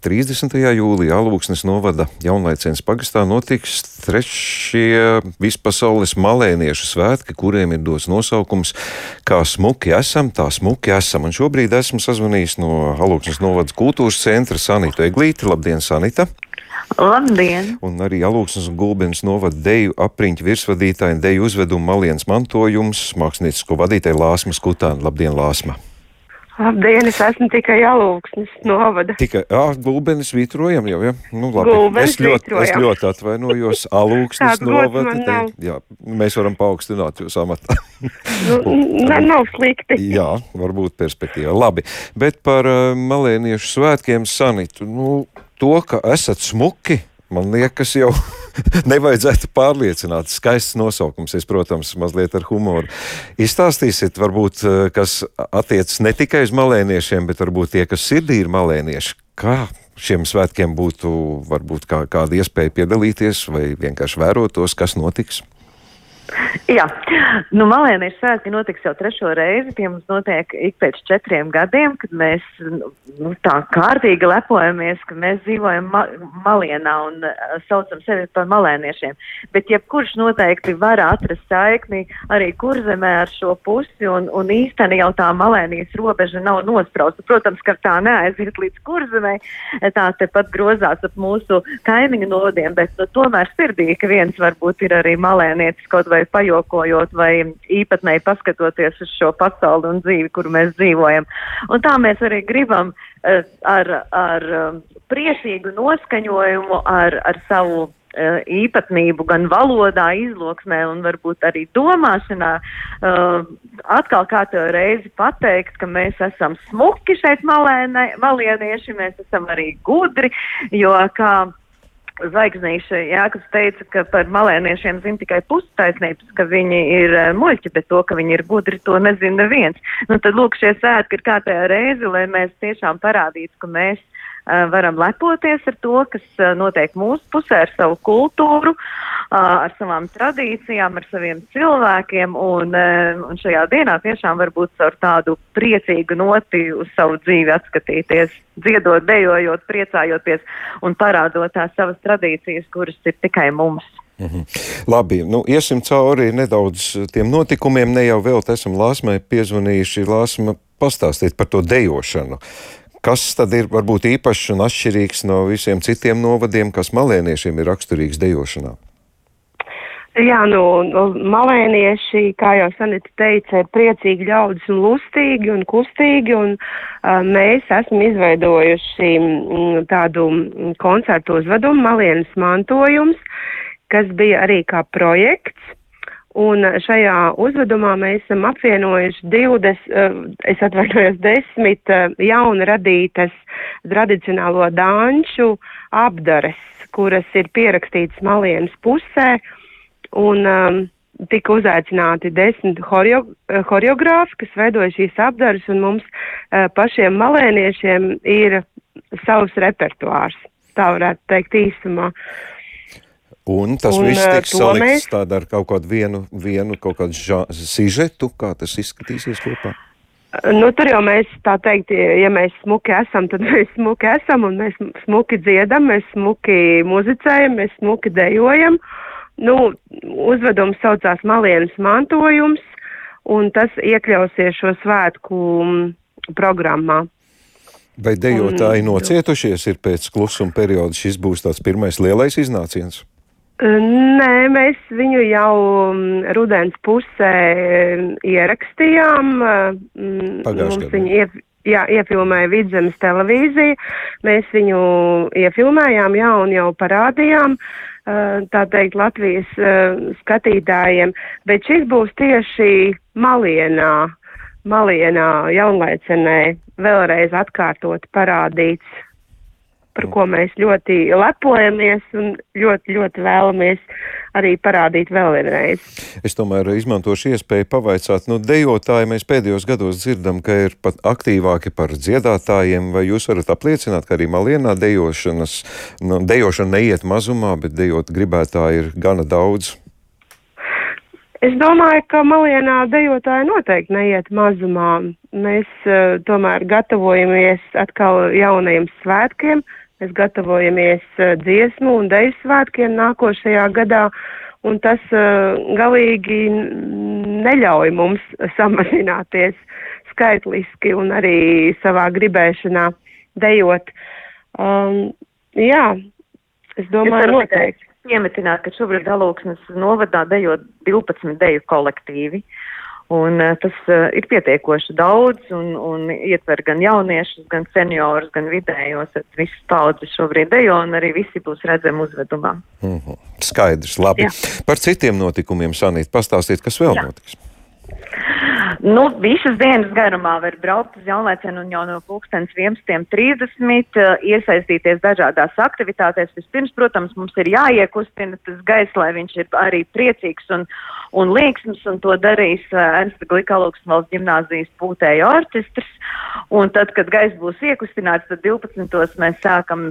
30. jūlijā Alūksnes novada Jaunlaicens pagastā notiks trešie vispasaules malēniešu svētki, kuriem ir dots nosaukums Kā smuki esam, tā smuki esam. Un šobrīd esmu sazvanījis no Alūksnes novada kultūras centra Sanita Eglīti. Labdien, Sanita! Labdien! Un arī Alūksnes un Gulbens novada deju apriņķu virsvadītāju un deju uzvedumu malienas mantojums māksliniecisko vadītāju Lāsmas Kutānu. Labdien, Lāsma! Labdien, es esmu tikai Alūksnes novada. Tikai, ah, gulbenis vītrojam jau, ja? Nu, labi. Gulbenis es ļoti, vītrojam. es ļoti atvainojos. Gods novada. te-. Jā, mēs varam paaugstināt jūs amatā. Nu, ne, nav slikti. jā, varbūt perspektīvā. Labi, bet par uh, malēniešu svētkiem sanitu. Nu, to, ka esat smuki, man liekas jau. Nevajadzētu pārliecināt. Skaists nosaukums, es, protams, mazliet ar humoru. Izstāstīsiet, varbūt, eh, kas attiecas ne tikai uz malēniešiem, bet varbūt tie, kas sirdī ir malēnieši. Kā šiem svētkiem būtu varbūt kā, kāda iespēja piedalīties vai vienkārši vērot tos, kas notiks? Jā, nu, malēniešu svētki notiks jau trešo reizi. Tie mums notiek ik pēc četriem gadiem, kad mēs nu, tā kārtīgi lepojamies, ka mēs dzīvojam ma malienā un uh, saucam sevi par malēniešiem. Bet jebkurš noteikti var atrast saikni arī kurzemē ar šo pusi, un, un īstenībā jau tā malēnijas robeža nav nosprausta. Protams, ka tā neaiziet līdz kurzemē, tā tepat grozās ap mūsu kaimiņu nodiem, bet nu, tomēr sirdī, ka viens varbūt ir arī malēnietis kaut vai pajokojot vai īpatnēji paskatoties uz šo pasauli un dzīvi, kuru mēs dzīvojam. Un tā mēs arī gribam uh, ar, ar um, priecīgu noskaņojumu, ar, ar savu uh, īpatnību gan valodā, izloksmē un varbūt arī domāšanā uh, atkal kārtējo reizi pateikt, ka mēs esam smuki šeit malēne, malienieši, mēs esam arī gudri, jo kā Zvaigznīša Jānis teica, ka par malēniešiem zina tikai pustaisnības, ka viņi ir uh, muļķi, bet to, ka viņi ir gudri, to nezina neviens. Nu, tad lūk, šie svētki ir kārtējā reize, lai mēs tiešām parādītu, ka mēs varam lepoties ar to, kas uh, notiek mūsu pusē, ar savu kultūru, uh, ar savām tradīcijām, ar saviem cilvēkiem. Un, un šajā dienā tiešām varbūt ar tādu priecīgu noti uz savu dzīvi atskatīties, dziedot, dejojot, priecājoties un parādot tās savas tradīcijas, kuras ir tikai mums. Mhm. Labi, nu, iesim cauri nedaudz tiem notikumiem. Ne jau vēl esam Lāsmai piezvanījuši. Lāsma, pastāstiet par to dejošanu. Kas tad ir varbūt īpašs un atšķirīgs no visiem citiem novadiem, kas malēniešiem ir raksturīgs dejošanā? Jā, nu, nu, malēnieši, kā jau Sanita teica, ir priecīgi ļaudis un lustīgi un kustīgi, un uh, mēs esam izveidojuši mm, tādu mm, koncertu uzvedumu Malienas mantojums, kas bija arī kā projekts. Un šajā uzvedumā mēs esam apvienojuši 20, uh, es atvainojos, 10 uh, jaunu radītas tradicionālo dāņu apdares, kuras ir pierakstītas Malienas pusē un um, tika uzaicināti desmit horeo, horeogrāfi, kas veidoja šīs apdares, un mums uh, pašiem malēniešiem ir savs repertuārs. Tā varētu teikt īsumā. Un tas Un, viss eh, tiks salikts mēs- tādā ar kaut kādu vienu, vienu kaut kādu žā, sižetu, kā tas izskatīsies kopā. Nu, tur jau mēs tā teikt, ja mēs smuki esam, tad mēs smuki esam, un mēs smuki dziedam, mēs smuki muzicējam, mēs smuki dejojam. Nu, uzvedums saucās Malienas mantojums, un tas iekļausies šo svētku mm, programmā. Vai dejotāji nocietušies ir pēc klusuma perioda? Šis būs tāds pirmais lielais iznāciens. Nē, mēs viņu jau mm, rudens pusē mm, ierakstījām. mm, Pagājušajā gadā. ief, jā, iefilmēja Vidzemes televīzija. Mēs viņu iefilmējām, jā, un jau parādījām, tā teikt, Latvijas skatītājiem. Bet šis būs tieši Malienā, Malienā, jaunlaicenē, vēlreiz atkārtot parādīts par ko mēs ļoti lepojamies un ļoti, ļoti vēlamies arī parādīt vēlreiz. Es tomēr izmantošu iespēju pavaicāt, nu, dejotāji mēs pēdējos gados dzirdam, ka ir pat aktīvāki par dziedātājiem, vai jūs varat apliecināt, ka arī Malienā dejošanas, nu, dejošana neiet mazumā, bet dejot gribētāji ir gana daudz. Es domāju, ka Malienā dejotāji noteikti neiet mazumā. Mēs uh, tomēr gatavojamies atkal jaunajiem svētkiem, Mēs gatavojamies uh, dziesmu un deju svētkiem nākošajā gadā, un tas uh, galīgi neļauj mums samazināties skaitliski un arī savā gribēšanā dejot. Um, jā, es domāju, noteikti. Piemetināt, ka šobrīd Alūksnes novadā dejo 12 deju kolektīvi. Un, uh, tas uh, ir pietiekoši daudz un, un ietver gan jauniešus, gan seniorus, gan vidējos. Visas paudzes šobrīd dejo un arī visi būs redzami uzvedumā. Mm -hmm. Skaidrs, labi. Jā. Par citiem notikumiem, Sanīt, pastāstiet, kas vēl Jā. notiks. Nu, visas dienas garumā var braukt uz jaunlaicenu un jau no pulkstens 11.30 uh, iesaistīties dažādās aktivitātēs. Vispirms, protams, mums ir jāiekustina tas gaiss, lai viņš ir arī priecīgs un, un līksms, un to darīs uh, Ernsta Glikalūks valsts ģimnāzijas pūtēja orķestrs. Un tad, kad gaiss būs iekustināts, tad 12. mēs sākam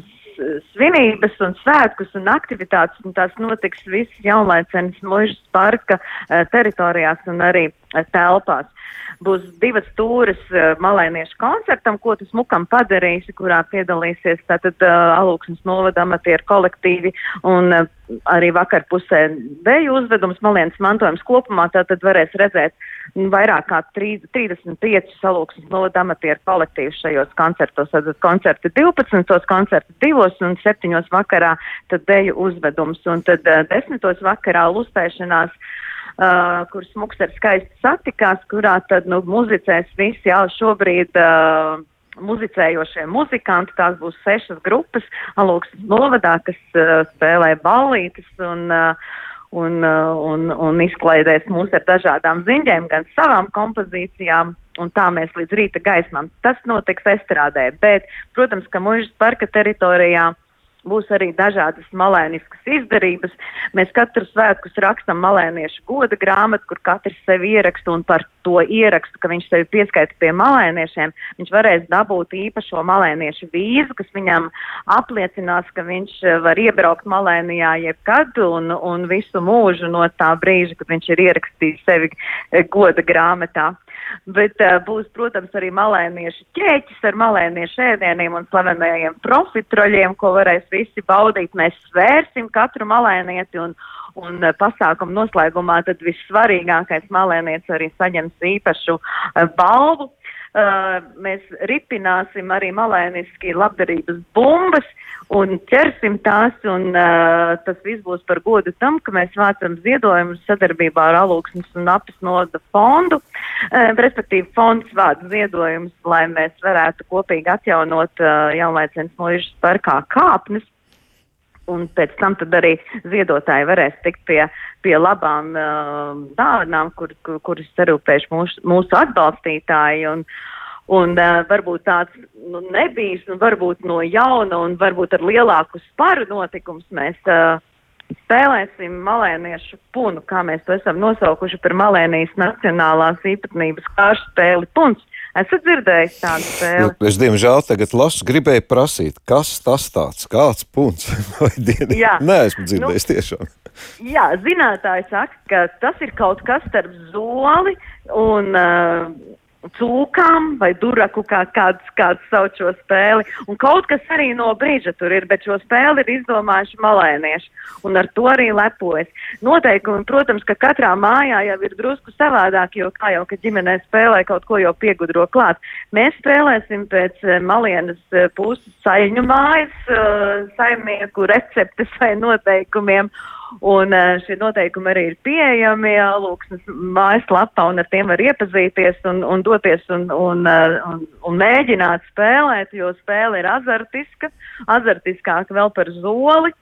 svinības un svētkus un aktivitātes, un tās notiks visas jaunlaicenes mužas parka uh, teritorijās un arī telpās. Būs divas stūres uh, malēniešu koncertam, ko tas mukam padarīs, kurā piedalīsies tātad uh, alūksnes novada amatieru kolektīvi un uh, arī vakar pusē deju uzvedums malienas mantojums kopumā, tātad varēs redzēt vairāk kā 35 salūksnes novada amatieru kolektīvus šajos koncertos. Tad koncerti 12, koncerti 2 un 7 vakarā, tad deju uzvedums un tad uh, 10 vakarā lustēšanās. Uh, kur smuks ar skaisti satikās, kurā tad nu, muzicēs visi jau šobrīd uh, muzicējošie muzikanti. Tās būs sešas grupas Alūksnes novadā, kas uh, spēlē ballītes un, uh, un, uh, un, un izklaidēs mūs ar dažādām ziņģēm, gan savām kompozīcijām. Un tā mēs līdz rīta gaismām. Tas notiks estrādē, bet, protams, ka mužas parka teritorijā uh, Būs arī dažādas malēniskas izdarības. Mēs katru svētkus rakstam malēniešu goda grāmatu, kur katrs sevi ieraksta un par to ierakstu, ka viņš sevi pieskaita pie malēniešiem. Viņš varēs dabūt īpašo malēniešu vīzu, kas viņam apliecinās, ka viņš eh, var iebraukt malēnijā jebkad un, un visu mūžu no tā brīža, kad viņš ir ierakstījis sevi eh, goda grāmatā. Bet uh, būs, protams, arī malēniešu ķēķis ar malēniešu ēdieniem un slavenajiem profitroļiem, ko varēs visi baudīt. Mēs svērsim katru malēnieti un, un uh, pasākumu noslēgumā tad vissvarīgākais malēnietis arī saņems īpašu uh, balvu. Uh, mēs ripināsim arī malēniski labdarības bumbas un ķersim tās, un uh, tas viss būs par godu tam, ka mēs vācam ziedojumus sadarbībā ar Alūksnes un Apes noda fondu, uh, respektīvi fonds vāc ziedojumus, lai mēs varētu kopīgi atjaunot uh, jaunlaicens mūžas parkā kāpnes un pēc tam arī ziedotāji varēs tikt pie, pie labām uh, dāvanām, kur, kur, kuras sarūpējuši mūsu, mūsu atbalstītāji. Un, un uh, varbūt tāds nu, nebijis, un varbūt no jauna, un varbūt ar lielāku sparu notikums mēs uh, spēlēsim malēniešu punu, kā mēs to esam nosaukuši par Malēnijas nacionālās īpatnības kāršu spēli puns. Esat dzirdējis tādu spēli? Nu, es, diemžēl, tagad lasu, gribēju prasīt, kas tas tāds, kāds punkts vai diena. Jā, Nē, esmu dzirdējis nu, tiešām. Jā, zinātāji saka, ka tas ir kaut kas starp zoli un uh, cūkām vai duraku, kā kāds, kāds sauc šo spēli. Un kaut kas arī no brīža tur ir, bet šo spēli ir izdomājuši malēnieši. Un ar to arī lepojas. Noteikumi, protams, ka katrā mājā jau ir drusku savādāk, jo kā jau, ka ģimenē spēlē kaut ko jau piegudro klāt. Mēs spēlēsim pēc uh, malienas uh, puses saļņu mājas, uh, saimnieku receptes vai noteikumiem. Un uh, šie noteikumi arī ir pieejami Lūksnes mājaslapā, un ar tiem var iepazīties un, un doties un, un, uh, un, un mēģināt spēlēt, jo spēle ir azartiska, azartiskāka vēl par zoli.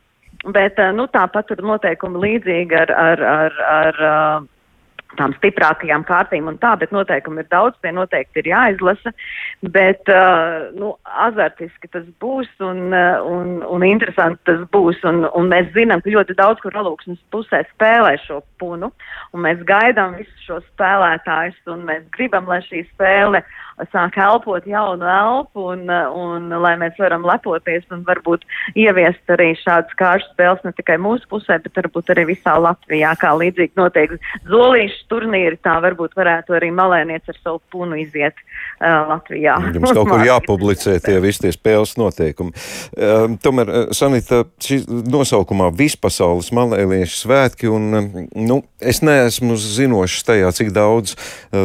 Bet uh, nu, tāpat tur noteikumi līdzīgi ar, ar, ar, ar tām stiprākajām kārtīm un tā, bet noteikumi ir daudz, tie noteikti ir jāizlasa, bet, uh, nu, azartiski tas būs un, uh, un, un interesanti tas būs, un, un mēs zinām, ka ļoti daudz, kur alūksnes pusē spēlē šo punu, un mēs gaidām visus šos spēlētājus, un mēs gribam, lai šī spēle sāk elpot jaunu elpu, un, un lai mēs varam lepoties un varbūt ieviest arī šādas kāršu spēles ne tikai mūsu pusē, bet varbūt arī visā Latvijā, kā līdzīgi notiek zolīšu turnīri, tā varbūt varētu arī malēniec ar savu punu iziet Latvijā. Jums kaut kur jāpublicē tie visi tie spēles noteikumi. Um, tomēr, Sanita, šī nosaukumā vispasaules malēliešu svētki, un nu, es neesmu zinošs tajā, cik daudz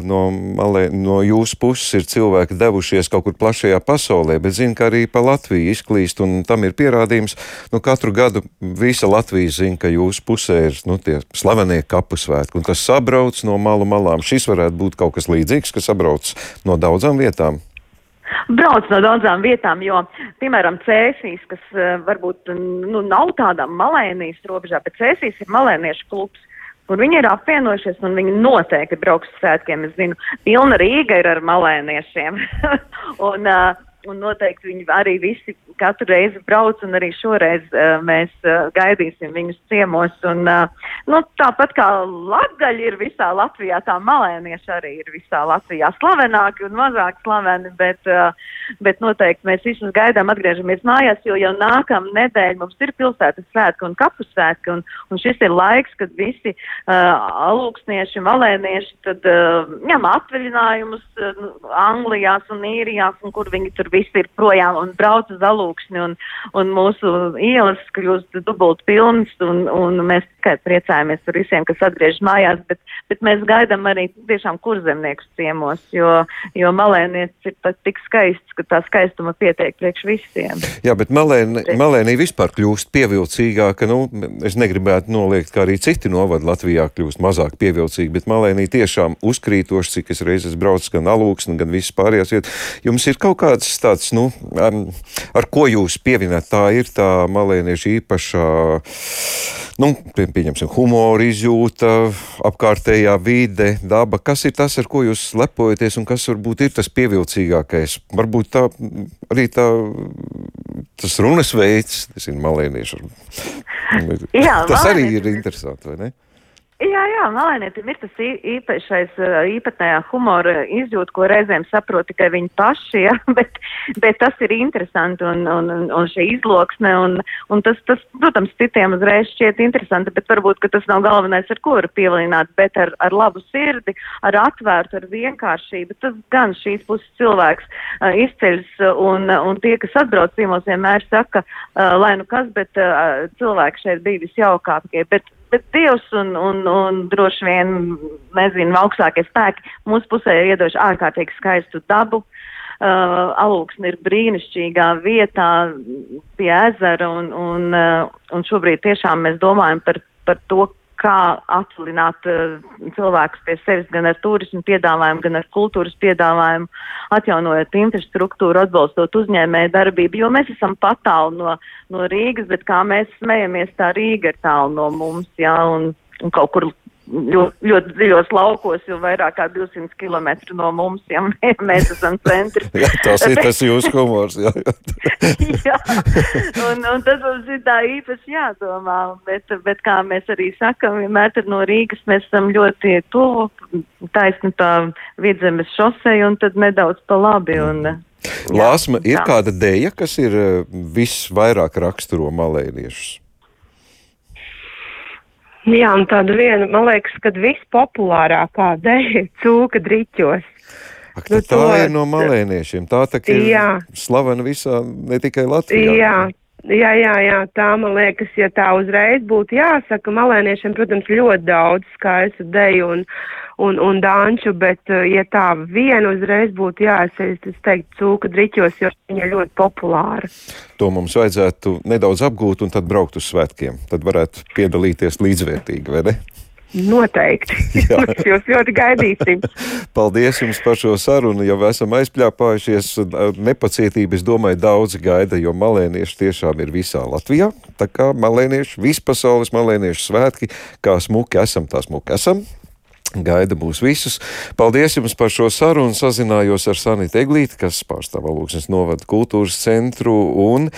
no, malē, no jūsu puses ir cilvēki devušies kaut kur plašajā pasaulē, bet zinu, ka arī pa Latviju izklīst, un tam ir pierādījums. Nu, katru gadu visa Latvija zina, ka jūsu pusē ir nu, tie slavenie kapu svētki, un tas sabrauc no malu malām. Šis varētu būt kaut kas līdzīgs, kas sabrauc no daudzām vietām. Brauc no daudzām vietām, jo, piemēram, Cēsīs, kas uh, varbūt nu, nav tādā malēnijas robežā, bet Cēsīs ir malēniešu klubs. Un viņi ir apvienojušies, un viņi noteikti brauks uz svētkiem. Es zinu, pilna Rīga ir ar malēniešiem. un, uh, un noteikti viņi arī visi katru reizi brauc, un arī šoreiz uh, mēs uh, gaidīsim viņus ciemos. Un, uh, nu, tāpat kā latgaļi ir visā Latvijā, tā malēnieši arī ir visā Latvijā. Slavenāki un mazāk slaveni, bet, uh, bet noteikti mēs visus gaidām, atgriežamies mājās, jo jau nākamā nedēļa mums ir pilsētas svētki un kapu svētki, un, un šis ir laiks, kad visi uh, alūksnieši, malēnieši tad uh, ņem atvaļinājumus uh, Anglijās un Īrijās, un kur viņi tur visi ir projām un brauc uz alūksni, un, un mūsu ielas kļūst dubult pilnas, un, un mēs tikai priecājamies par visiem, kas atgriežas mājās, bet, bet mēs gaidām arī tiešām kurzemniekus ciemos, jo, jo malēnietis ir tik skaists, ka tā skaistuma pietiek priekš visiem. Jā, bet malēni, malēnī vispār kļūst pievilcīgāka, nu, es negribētu noliegt, ka arī citi novadi Latvijā kļūst mazāk pievilcīgi, bet malēnī tiešām uzkrītoši, cik es reizes braucu gan alūksni, gan visas pārējās vietas. Jums ir kaut kāds tāds, nu, ar ko jūs pievinat, tā ir tā malēniešu īpašā, nu, pieņemsim, humora izjūta, apkārtējā vide, daba. Kas ir tas, ar ko jūs lepojaties un kas varbūt ir tas pievilcīgākais? Varbūt tā arī tā, tas runas veids, tas ir malēniešu. Jā, tas arī ir interesanti, vai ne? Jā, jā, malēnietim ir tas īpašais, īpatnējā humora izjūta, ko reizēm saprot tikai viņi paši, ja? bet, bet tas ir interesanti un, un, un šī izloksne, un, un tas, tas, protams, citiem uzreiz šķiet interesanti, bet varbūt, ka tas nav galvenais, ar ko var pievilināt, bet ar, ar labu sirdi, ar atvērtu, ar vienkāršību. Tas gan šīs puses cilvēks uh, izceļas, un, un tie, kas atbrauc ciemos, vienmēr saka, uh, lai nu kas, bet uh, cilvēki šeit bija visjaukākie. Bet, bet Dievs un, un, un droši vien, nezinu, augstākie spēki mūsu pusē ir iedoši ārkārtīgi skaistu dabu. Uh, Alūksne ir brīnišķīgā vietā pie ezera, un, un, uh, un šobrīd tiešām mēs domājam par, par to, kā atvalināt uh, cilvēkus pie sevis gan ar turismu piedāvājumu, gan ar kultūras piedāvājumu, atjaunojot infrastruktūru, atbalstot uzņēmēju darbību, jo mēs esam patālu no, no Rīgas, bet kā mēs smejamies, tā Rīga ir tālu no mums, jā, un, un kaut kur ļoti, ļoti dziļos laukos, jau vairāk kā 200 km no mums, ja mēs esam centri. jā, tas ir tas jūsu humors. Jā, jā. Un, un tas mums ir tā īpaši jādomā, bet, bet kā mēs arī sakam, vienmēr tad no Rīgas mēs esam ļoti tuvu, taisni tā vidzemes šosei un tad nedaudz pa labi. Un, jā, Lāsma, ir jā. kāda dēja, kas ir eh, visvairāk raksturo malēniešus? Jā, un tāda viena, man liekas, kad vispopulārākā dēļ cūka driķos. Ak, nu, tā to, ir no malēniešiem. Tā tā ir jā. slavena visā, ne tikai Latvijā. Jā, Jā, jā, jā, tā man liekas, ja tā uzreiz būtu jāsaka, malēniešiem, protams, ļoti daudz skaistu deju un, un, un danču, bet, uh, ja tā viena uzreiz būtu jāsaka, es teiktu, cūka driķos, jo viņa ir ļoti populāra. To mums vajadzētu nedaudz apgūt un tad braukt uz svētkiem. Tad varētu piedalīties līdzvērtīgi, vai ne? Noteikti. Mēs jūs ļoti gaidīsim. Paldies jums par šo sarunu. Jau esam aizpļāpājušies. Nepacietība, es domāju, daudzi gaida, jo malēnieši tiešām ir visā Latvijā. Tā kā malēnieši, vispasaules malēniešu svētki, kā smuki esam, tā smuki esam. Gaida būs visus. Paldies jums par šo sarunu. Sazinājos ar Sanitu Eglīti, kas pārstāv Alūksnes novada kultūras centru un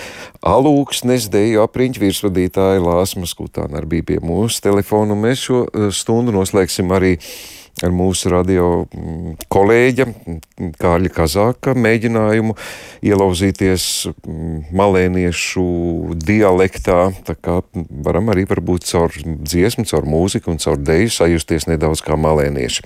Alūksnes deju apriņķu virsvadītāja Lāsmas Kutāna arī bija pie mūsu telefonu. Mēs šo eh, stundu noslēgsim arī ar mūsu radio mm, kolēģa Kārļa Kazāka mēģinājumu ielauzīties mm, malēniešu dialektā. Tā kā varam arī varbūt caur dziesmu, caur mūziku un caur deju sajusties nedaudz kā malēnieši.